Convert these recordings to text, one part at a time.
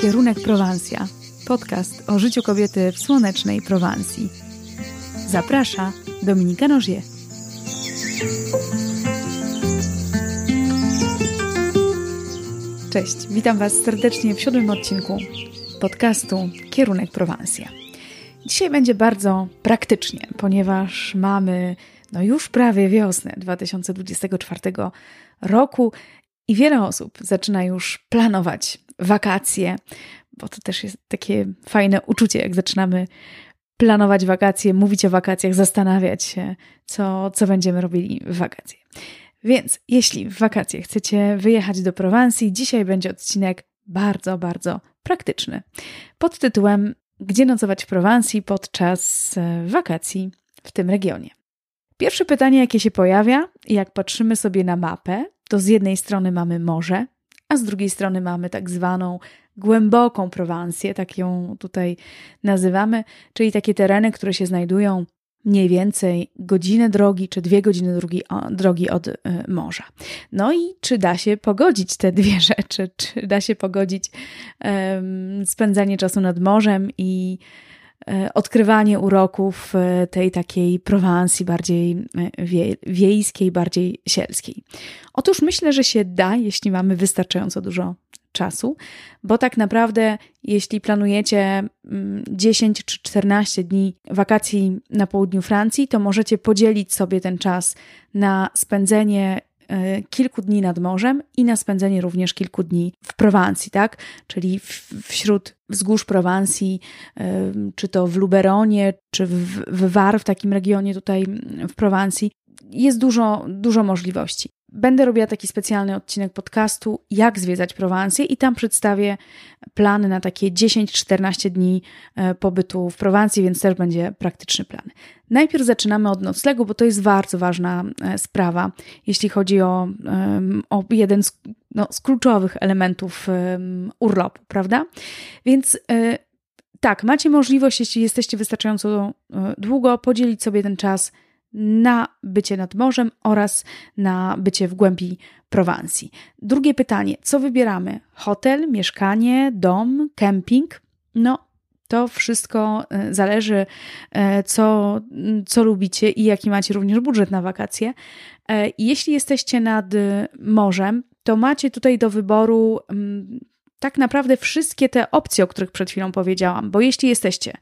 Kierunek Prowansja. Podcast o życiu kobiety w słonecznej Prowansji. Zaprasza Dominika Nożie. Cześć, witam Was serdecznie w siódmym odcinku podcastu Kierunek Prowansja. Dzisiaj będzie bardzo praktycznie, ponieważ mamy no już prawie wiosnę 2024 roku i wiele osób zaczyna już planować wakacje, bo to też jest takie fajne uczucie, jak zaczynamy planować wakacje, mówić o wakacjach, zastanawiać się, co, co będziemy robili w wakacje. Więc jeśli w wakacje chcecie wyjechać do Prowansji, dzisiaj będzie odcinek bardzo, bardzo praktyczny pod tytułem Gdzie nocować w Prowansji podczas e, wakacji w tym regionie? Pierwsze pytanie, jakie się pojawia, jak patrzymy sobie na mapę, to z jednej strony mamy morze, a z drugiej strony mamy tak zwaną głęboką Prowansję, tak ją tutaj nazywamy, czyli takie tereny, które się znajdują mniej więcej godzinę drogi czy dwie godziny drogi, drogi od y, morza. No i czy da się pogodzić te dwie rzeczy? Czy da się pogodzić spędzanie czasu nad morzem i odkrywanie uroków e, tej takiej Prowansji bardziej e, wie, wiejskiej, bardziej sielskiej. Otóż myślę, że się da, jeśli mamy wystarczająco dużo czasu, bo tak naprawdę, jeśli planujecie 10 mm, czy 14 dni wakacji na południu Francji, to możecie podzielić sobie ten czas na spędzenie E, kilku dni nad morzem i na spędzenie również kilku dni w Prowansji, tak? Czyli wśród wzgórz Prowansji, e, czy to w Luberonie, czy w, w Var, w takim regionie tutaj w Prowansji, jest dużo, dużo możliwości. Będę robiła taki specjalny odcinek podcastu, jak zwiedzać Prowansję, i tam przedstawię plany na takie 10-14 dni e, pobytu w Prowansji, więc też będzie praktyczny plan. Najpierw zaczynamy od noclegu, bo to jest bardzo ważna e, sprawa, jeśli chodzi o, o jeden z, no, z kluczowych elementów urlopu, prawda? Więc e, tak, macie możliwość, jeśli jesteście wystarczająco długo, podzielić sobie ten czas na bycie nad morzem oraz na bycie w głębi Prowansji. Drugie pytanie, co wybieramy? Hotel, mieszkanie, dom, kemping? No, to wszystko e, zależy, e, co, co lubicie i jaki macie również budżet na wakacje. E, jeśli jesteście nad morzem, to macie tutaj do wyboru tak naprawdę wszystkie te opcje, o których przed chwilą powiedziałam, bo jeśli jesteście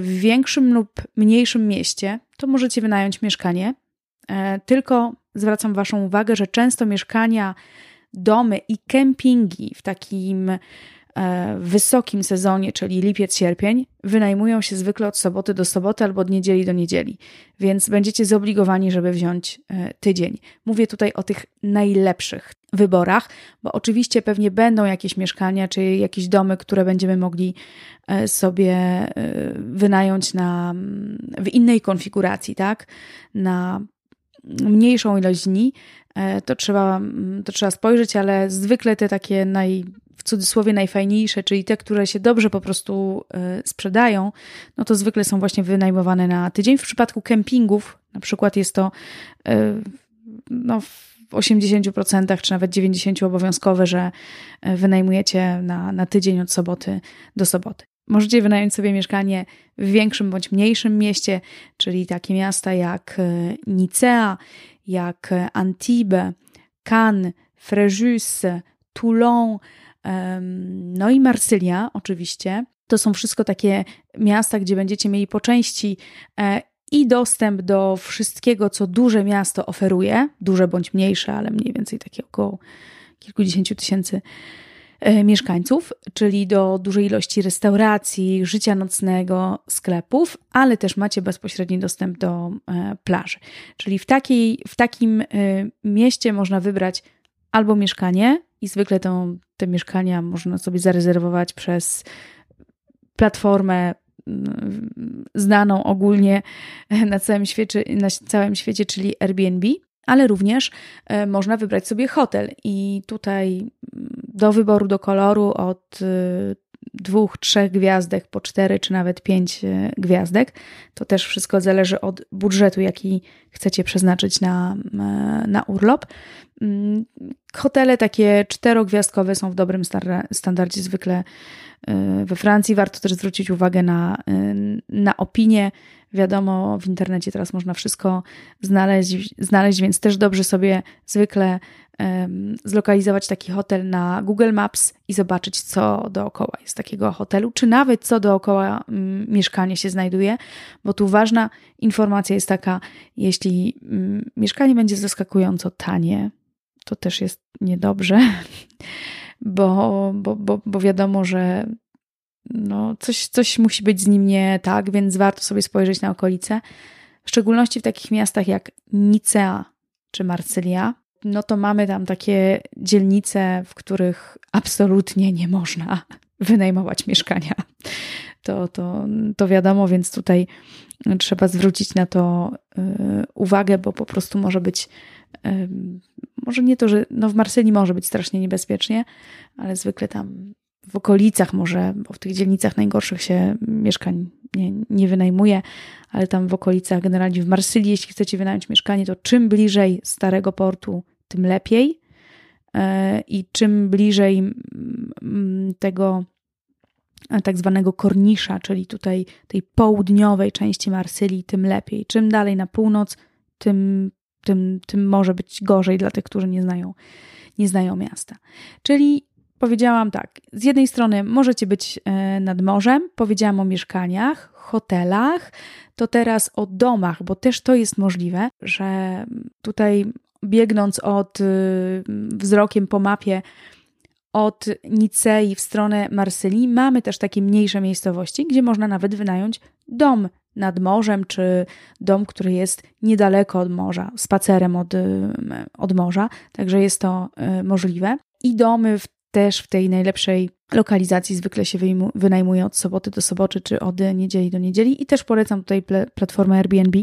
w większym lub mniejszym mieście, to możecie wynająć mieszkanie. E, tylko zwracam Waszą uwagę, że często mieszkania, domy i kempingi w takim e, wysokim sezonie, czyli lipiec, sierpień, wynajmują się zwykle od soboty do soboty albo od niedzieli do niedzieli, więc będziecie zobligowani, żeby wziąć e, tydzień. Mówię tutaj o tych najlepszych wyborach, bo oczywiście pewnie będą jakieś mieszkania czy jakieś domy, które będziemy mogli e, sobie wynająć na, w innej konfiguracji, tak? Na mniejszą ilość dni, to trzeba, to trzeba spojrzeć, ale zwykle te takie naj, w cudzysłowie najfajniejsze, czyli te, które się dobrze po prostu e, sprzedają, no to zwykle są właśnie wynajmowane na tydzień. W przypadku kempingów na przykład jest to e, no, w 80% czy nawet 90% obowiązkowe, że e, wynajmujecie na, na tydzień od soboty do soboty. Możecie wynająć sobie mieszkanie w większym bądź mniejszym mieście, czyli takie miasta jak Nicea, jak Antibes, Cannes, Fréjus, Toulon, no i Marsylia, oczywiście. To są wszystko takie miasta, gdzie będziecie mieli po części e, i dostęp do wszystkiego, co duże miasto oferuje, duże bądź mniejsze, ale mniej więcej takie około kilkudziesięciu tysięcy e, mieszkańców, czyli do dużej ilości restauracji, życia nocnego, sklepów, ale też macie bezpośredni dostęp do e, plaży. Czyli w, takiej, w takim mieście można wybrać albo mieszkanie, i zwykle to, te mieszkania można sobie zarezerwować przez platformę mm, znaną ogólnie na całym świecie, na całym świecie czyli Airbnb, ale również e, można wybrać sobie hotel i tutaj mm, do wyboru, do koloru od y, dwóch, trzech gwiazdek po cztery czy nawet pięć e, gwiazdek. To też wszystko zależy od budżetu, jaki chcecie przeznaczyć na, e, na urlop. Mm, Hotele takie czterogwiazdkowe są w dobrym standardzie zwykle we Francji. Warto też zwrócić uwagę na, na opinię. Wiadomo, w internecie teraz można wszystko znaleźć, znaleźć więc też dobrze sobie zwykle zlokalizować taki hotel na Google Maps i zobaczyć, co dookoła jest takiego hotelu, czy nawet co dookoła um, mieszkania się znajduje, bo tu ważna informacja jest taka, jeśli um, mieszkanie będzie zaskakująco tanie, to też jest niedobrze, bo, bo, bo, bo wiadomo, że no, coś, coś musi być z nim nie tak, więc warto sobie spojrzeć na okolice. W szczególności w takich miastach jak Nicea czy Marsylia, no to mamy tam takie dzielnice, w których absolutnie nie można wynajmować mieszkania. To, to, to wiadomo, więc tutaj trzeba zwrócić na to y, uwagę, bo po prostu może być, może nie to, że no w Marsylii może być strasznie niebezpiecznie, ale zwykle tam w okolicach może, bo w tych dzielnicach najgorszych się mieszkań nie, nie wynajmuje, ale tam w okolicach, generalnie w Marsylii, jeśli chcecie wynająć mieszkanie, to czym bliżej starego portu, tym lepiej. E, I czym bliżej tego tak zwanego kornisza, czyli tutaj tej południowej części Marsylii, tym lepiej. Czym dalej na północ, tym, tym, tym może być gorzej dla tych, którzy nie znają, nie znają miasta. Czyli powiedziałam tak, z jednej strony możecie być e, nad morzem, powiedziałam o mieszkaniach, hotelach, to teraz o domach, bo też to jest możliwe, że tutaj biegnąc od y, wzrokiem po mapie od Nicei w stronę Marsylii, mamy też takie mniejsze miejscowości, gdzie można nawet wynająć dom nad morzem, czy dom, który jest niedaleko od morza, spacerem od, y, od morza, także jest to y, możliwe. I domy w też w tej najlepszej lokalizacji zwykle się wynajmuje od soboty do soboty, czy od niedzieli do niedzieli. I też polecam tutaj platformę Airbnb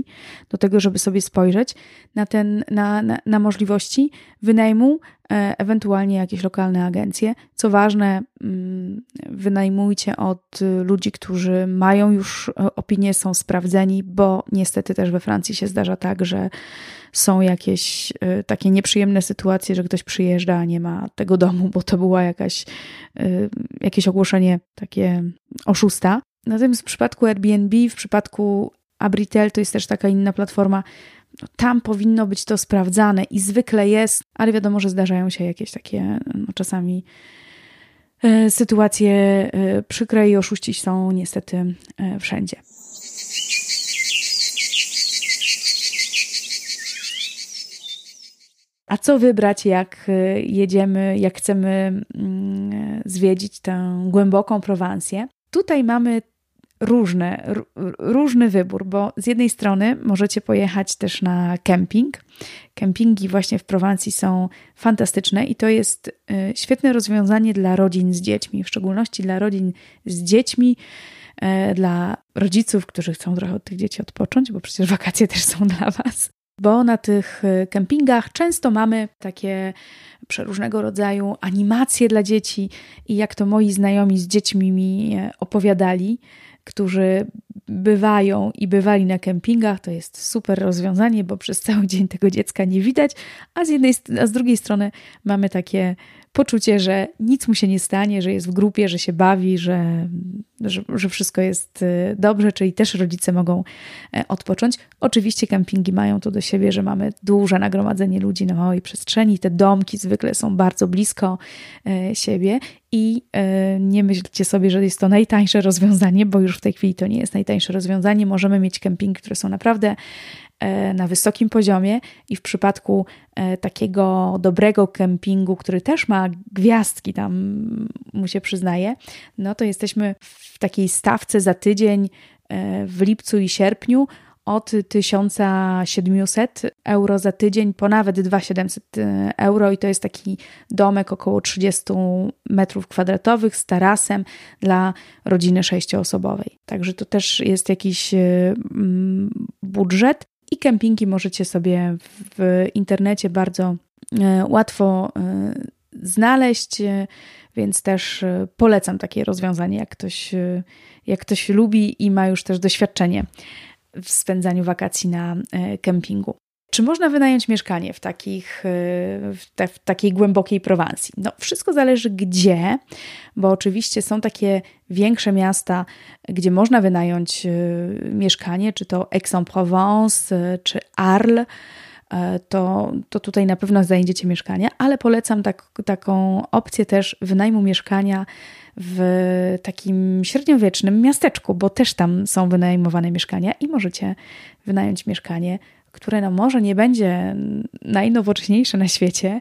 do tego, żeby sobie spojrzeć na, ten, na, na, na możliwości wynajmu, ewentualnie jakieś lokalne agencje. Co ważne, mm, wynajmujcie od ludzi, którzy mają już opinie, są sprawdzeni, bo niestety też we Francji się zdarza tak, że są jakieś y, takie nieprzyjemne sytuacje, że ktoś przyjeżdża, a nie ma tego domu, bo to była jakaś, jakieś ogłoszenie takie oszusta. Natomiast w przypadku Airbnb, w przypadku Abritel to jest też taka inna platforma, no, tam powinno być to sprawdzane i zwykle jest, ale wiadomo, że zdarzają się jakieś takie no, czasami y, sytuacje przykre i oszuści są niestety wszędzie. A co wybrać, jak jedziemy, jak chcemy mm, zwiedzić tę głęboką Prowansję? Tutaj mamy różne, różny wybór, bo z jednej strony możecie pojechać też na kemping. Kempingi właśnie w Prowansji są fantastyczne i to jest y, świetne rozwiązanie dla rodzin z dziećmi, w szczególności dla rodzin z dziećmi, y, dla rodziców, którzy chcą trochę od tych dzieci odpocząć, bo przecież wakacje też są dla Was bo na tych e, kempingach często mamy takie przeróżnego rodzaju animacje dla dzieci i jak to moi znajomi z dziećmi mi e, opowiadali, którzy bywają i bywali na kempingach, to jest super rozwiązanie, bo przez cały dzień tego dziecka nie widać, a z jednej, a z drugiej strony mamy takie poczucie, że nic mu się nie stanie, że jest w grupie, że się bawi, że, że, że, wszystko jest y, dobrze, czyli też rodzice mogą e, odpocząć. Oczywiście kempingi mają to do siebie, że mamy duże nagromadzenie ludzi na małej przestrzeni. Te domki zwykle są bardzo blisko e, siebie i e, nie myślcie sobie, że jest to najtańsze rozwiązanie, bo już w tej chwili to nie jest najtańsze rozwiązanie. Możemy mieć kempingi, które są naprawdę na wysokim poziomie i w przypadku e, takiego dobrego kempingu, który też ma gwiazdki tam, mu się przyznaje, no to jesteśmy w takiej stawce za tydzień e, w lipcu i sierpniu od 1700 euro za tydzień po nawet 2700 euro i to jest taki domek około 30 metrów kwadratowych z tarasem dla rodziny sześcioosobowej. Także to też jest jakiś budżet. I kempingi możecie sobie w internecie bardzo e, łatwo e, znaleźć, e, więc też polecam takie rozwiązanie, jak ktoś, jak ktoś lubi i ma już też doświadczenie w spędzaniu wakacji na kempingu. Czy można wynająć mieszkanie w, takich, y, w, te, w, takiej głębokiej Prowansji? No, wszystko zależy gdzie, bo oczywiście są takie większe miasta, gdzie można wynająć y, mieszkanie, czy to Aix-en-Provence, y, czy Arles. To, to tutaj na pewno znajdziecie mieszkanie, ale polecam tak, taką opcję też wynajmu mieszkania w takim średniowiecznym miasteczku, bo też tam są wynajmowane mieszkania i możecie wynająć mieszkanie które no może nie będzie najnowocześniejsze na świecie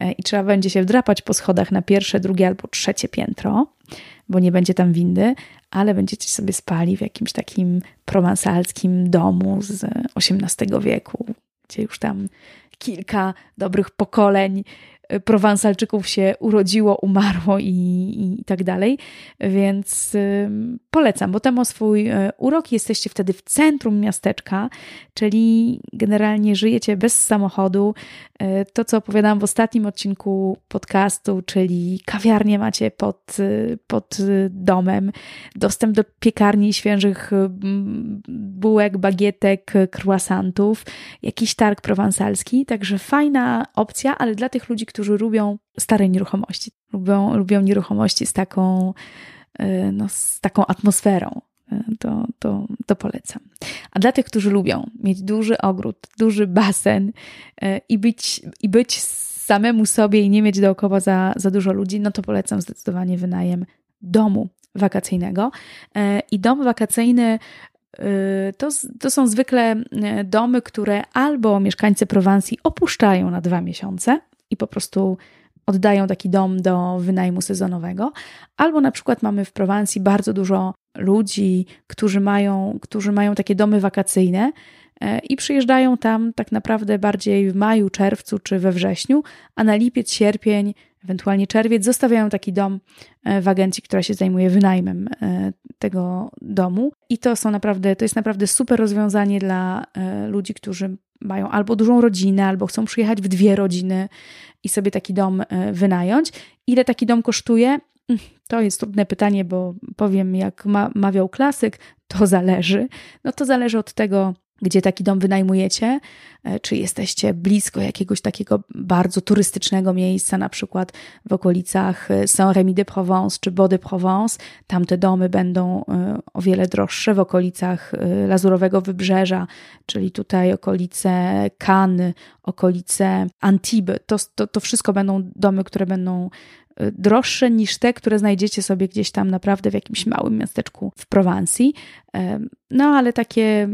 e, i trzeba będzie się wdrapać po schodach na pierwsze, drugie albo trzecie piętro, bo nie będzie tam windy, ale będziecie sobie spali w jakimś takim prowansalskim domu z XVIII wieku, gdzie już tam kilka dobrych pokoleń Prowansalczyków się urodziło, umarło i, i, tak dalej. Więc y, polecam, bo tam ma swój y, urok. Jesteście wtedy w centrum miasteczka, czyli generalnie żyjecie bez samochodu. Y, to, co opowiadałam w ostatnim odcinku podcastu, czyli kawiarnię macie pod, y, pod domem, dostęp do piekarni świeżych y, bułek, bagietek, croissantów, jakiś targ prowansalski. Także fajna opcja, ale dla tych ludzi, którzy lubią stare nieruchomości, lubią, lubią nieruchomości z taką, y, no, z taką atmosferą, y, to, to, to polecam. A dla tych, którzy lubią mieć duży ogród, duży basen y, i być, i być samemu sobie i nie mieć dookoła za, za dużo ludzi, no to polecam zdecydowanie wynajem domu wakacyjnego. I dom wakacyjny to, to są zwykle domy, które albo mieszkańcy Prowansji opuszczają na dwa miesiące, i po prostu oddają taki dom do wynajmu sezonowego, albo na przykład mamy w Prowansji bardzo dużo ludzi, którzy mają, którzy mają takie domy wakacyjne i przyjeżdżają tam tak naprawdę bardziej w maju, czerwcu czy we wrześniu, a na lipiec, sierpień, ewentualnie czerwiec zostawiają taki dom e, w agencji, która się zajmuje wynajmem e, tego domu. I to są naprawdę, to jest naprawdę super rozwiązanie dla ludzi, którzy mają albo dużą rodzinę, albo chcą przyjechać w dwie rodziny i sobie taki dom e, wynająć. Ile taki dom kosztuje? Mm, to jest trudne pytanie, bo powiem, jak ma, mawiał klasyk, to zależy. No to zależy od tego, gdzie taki dom wynajmujecie, e, czy jesteście blisko jakiegoś takiego bardzo turystycznego miejsca, na przykład w okolicach e, Saint-Rémy-de-Provence czy Beau-de-Provence. Tam te domy będą e, o wiele droższe w okolicach Lazurowego Wybrzeża, czyli tutaj okolice Cannes, okolice Antibes. To, to, to wszystko będą domy, które będą droższe niż te, które znajdziecie sobie gdzieś tam naprawdę w jakimś małym miasteczku w Prowansji. No ale takie,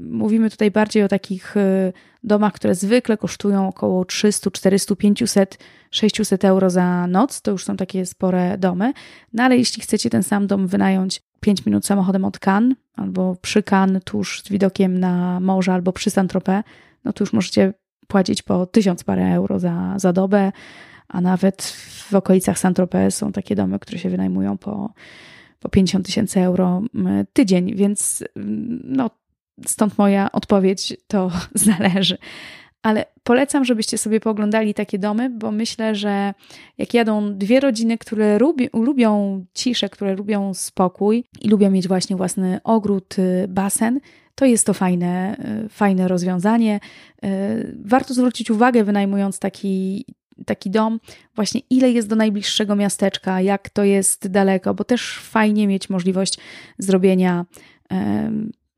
mówimy tutaj bardziej o takich e, domach, które zwykle kosztują około 300, 400, 500, 600 euro za noc. To już są takie spore domy. No ale jeśli chcecie ten sam dom wynająć 5 minut samochodem od Cannes, albo przy Cannes, tuż z widokiem na morze, albo przy Saint-Tropez, no to już możecie płacić po 1000 parę euro za, za dobę a nawet w okolicach Saint-Tropez są takie domy, które się wynajmują po, po 50 tysięcy euro tydzień, więc no, stąd moja odpowiedź to zależy. Ale polecam, żebyście sobie pooglądali takie domy, bo myślę, że jak jadą dwie rodziny, które lubi, lubią ciszę, które lubią spokój i lubią mieć właśnie własny ogród, y, basen, to jest to fajne, y, fajne rozwiązanie. Y, warto zwrócić uwagę, wynajmując taki, taki dom, właśnie ile jest do najbliższego miasteczka, jak to jest daleko, bo też fajnie mieć możliwość zrobienia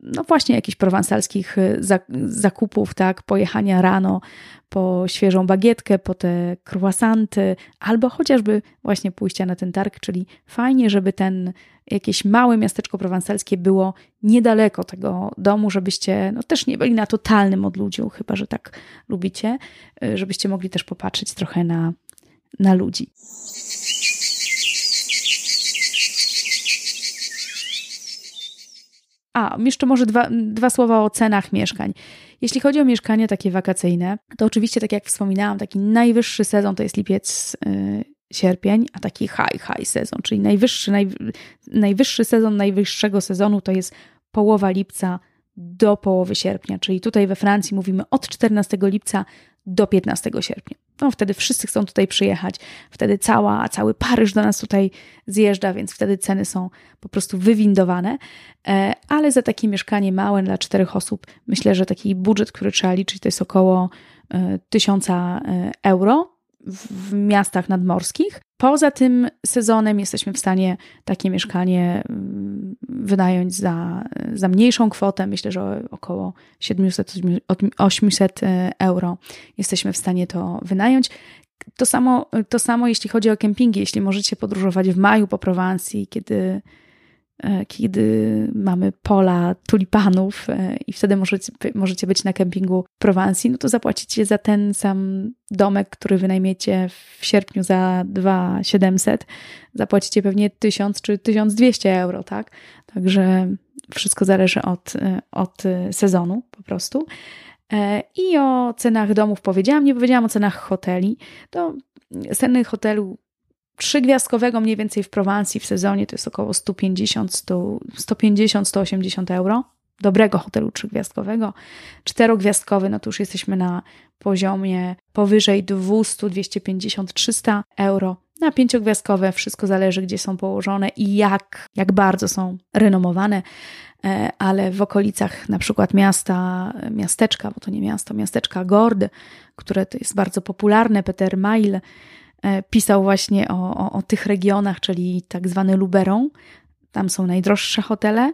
no właśnie jakichś prowansalskich y, zakupów, tak, pojechania rano po świeżą bagietkę, po te croissanty, albo chociażby właśnie pójścia na ten targ, czyli fajnie, żeby ten jakieś małe miasteczko prowansalskie było niedaleko tego domu, żebyście no, też nie byli na totalnym odludziu, chyba że tak lubicie, y, żebyście mogli też popatrzeć trochę na, na ludzi. A, jeszcze może dwa, dwa słowa o cenach mieszkań. Jeśli chodzi o mieszkania takie wakacyjne, to oczywiście, tak jak wspominałam, taki najwyższy sezon to jest lipiec, yy, sierpień, a taki high, high sezon, czyli najwyższy, naj, najwyższy sezon najwyższego sezonu to jest połowa lipca do połowy sierpnia, czyli tutaj we Francji mówimy od 14 lipca do 15 sierpnia. No wtedy wszyscy chcą tutaj przyjechać, wtedy cała, cały Paryż do nas tutaj zjeżdża, więc wtedy ceny są po prostu wywindowane, e, ale za takie mieszkanie małe dla czterech osób, myślę, że taki budżet, który trzeba liczyć, to jest około e, tysiąca e, euro w miastach nadmorskich. Poza tym sezonem jesteśmy w stanie takie mieszkanie mm, wynająć za, za mniejszą kwotę, myślę, że około 700-800 e, euro jesteśmy w stanie to wynająć. To samo, to samo jeśli chodzi o kempingi, jeśli możecie podróżować w maju po Prowansji, kiedy kiedy mamy pola tulipanów e, i wtedy możecie, możecie być na kempingu w Prowansji, no to zapłacicie za ten sam domek, który wynajmiecie w sierpniu za 2700, zapłacicie pewnie 1000 czy 1200 euro, tak? Także wszystko zależy od, e, od sezonu po prostu. I o cenach domów powiedziałam, nie powiedziałam o cenach hoteli. To ceny hotelu trzygwiazdkowego mniej więcej w Prowansji w sezonie to jest około 150-180 euro. Dobrego hotelu trzygwiazdkowego. Czterogwiazdkowy, no to już jesteśmy na poziomie powyżej 200, 250, 300 euro. Na pięciogwiazdkowe wszystko zależy, gdzie są położone i jak, jak bardzo są renomowane e, ale w okolicach na przykład miasta, miasteczka, bo to nie miasto, miasteczka Gord, które to jest bardzo popularne, Peter Mail, pisał właśnie o, o, o tych regionach, czyli tak zwany Luberon. Tam są najdroższe hotele,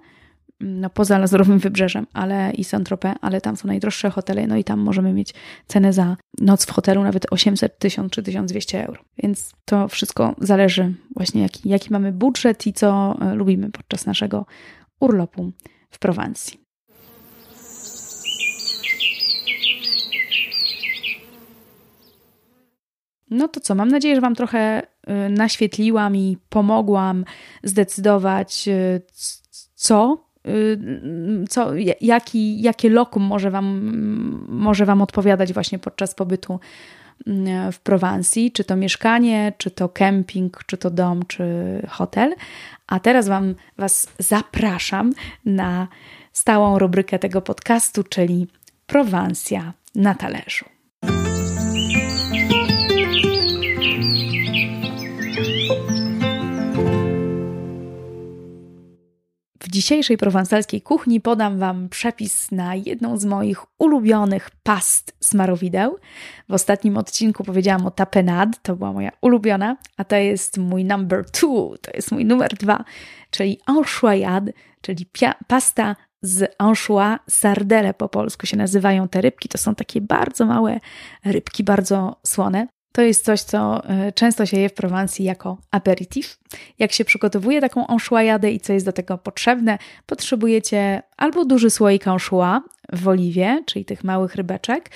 mm, no poza Lazurowym Wybrzeżem, ale i Saint-Tropez, ale tam są najdroższe hotele, no i tam możemy mieć cenę za noc w hotelu nawet 800, 1000 czy 1200 euro. Więc to wszystko zależy właśnie jaki, jaki mamy budżet i co e, lubimy podczas naszego urlopu w Prowansji. No to co, mam nadzieję, że Wam trochę y, naświetliłam i pomogłam zdecydować, y, co, y, co jaki, jakie lokum może wam, może wam odpowiadać właśnie podczas pobytu w Prowansji, czy to mieszkanie, czy to kemping, czy to dom, czy hotel. A teraz wam, Was zapraszam na stałą rubrykę tego podcastu, czyli Prowansja na talerzu. W dzisiejszej prowansalskiej kuchni podam Wam przepis na jedną z moich ulubionych past smarowideł. W ostatnim odcinku powiedziałam o tapenade, to była moja ulubiona, a to jest mój number two, to jest mój numer dwa, czyli anchoyade, czyli pasta z anchois, sardele po polsku się nazywają te rybki. To są takie bardzo małe rybki, bardzo słone. To jest coś, co e, często się je w Prowansji jako aperitif. Jak się przygotowuje taką anchoisadę i co jest do tego potrzebne, potrzebujecie albo duży słoik anchois w oliwie, czyli tych małych rybeczek,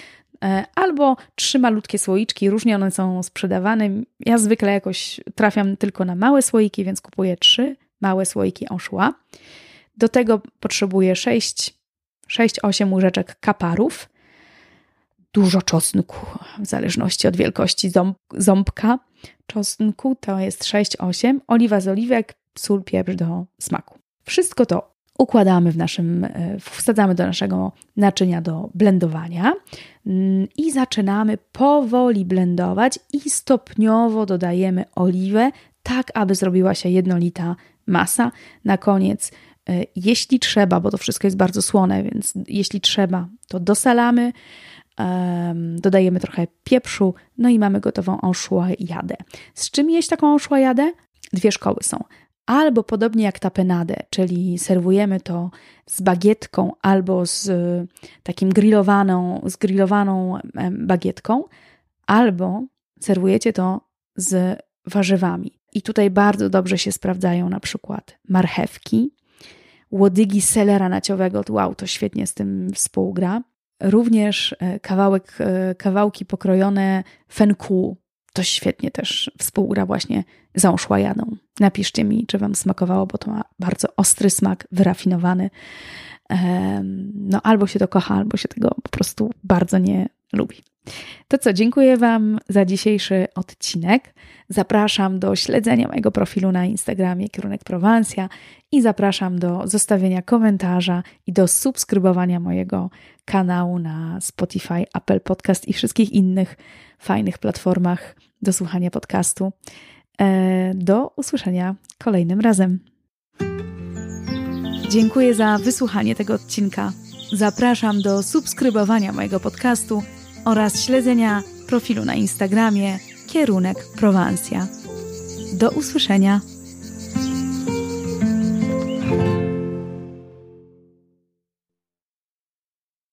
e, albo trzy malutkie słoiczki, różnie one są sprzedawane. Ja zwykle jakoś trafiam tylko na małe słoiki, więc kupuję trzy małe słoiki anchois. Do tego potrzebuję 6-8 łyżeczek kaparów, dużo czosnku, w zależności od wielkości ząb, ząbka czosnku, to jest 6-8, oliwa z oliwek, sól, pieprz do smaku. Wszystko to układamy w naszym, e, wsadzamy do naszego naczynia do blendowania mm, i zaczynamy powoli blendować i stopniowo dodajemy oliwę, tak aby zrobiła się jednolita masa. Na koniec, e, jeśli trzeba, bo to wszystko jest bardzo słone, więc jeśli trzeba, to dosalamy dodajemy trochę pieprzu, no i mamy gotową jadę. Z czym jeść taką jadę? Dwie szkoły są. Albo podobnie jak tapenadę, czyli serwujemy to z bagietką albo z takim grillowaną, z grillowaną bagietką, albo serwujecie to z warzywami. I tutaj bardzo dobrze się sprawdzają na przykład marchewki, łodygi selera naciowego, wow, to świetnie z tym współgra, Również e, kawałek, e, kawałki pokrojone fenku. To świetnie też współgra właśnie z jadą. Napiszcie mi, czy Wam smakowało, bo to ma bardzo ostry smak, wyrafinowany. No albo się to kocha, albo się tego po prostu bardzo nie lubi. To co, dziękuję Wam za dzisiejszy odcinek. Zapraszam do śledzenia mojego profilu na Instagramie Kierunek Prowansja i zapraszam do zostawienia komentarza i do subskrybowania mojego kanału na Spotify, Apple Podcast i wszystkich innych fajnych platformach do słuchania podcastu. E, do usłyszenia kolejnym razem. Dziękuję za wysłuchanie tego odcinka. Zapraszam do subskrybowania mojego podcastu oraz śledzenia profilu na Instagramie Kierunek Prowansja. Do usłyszenia.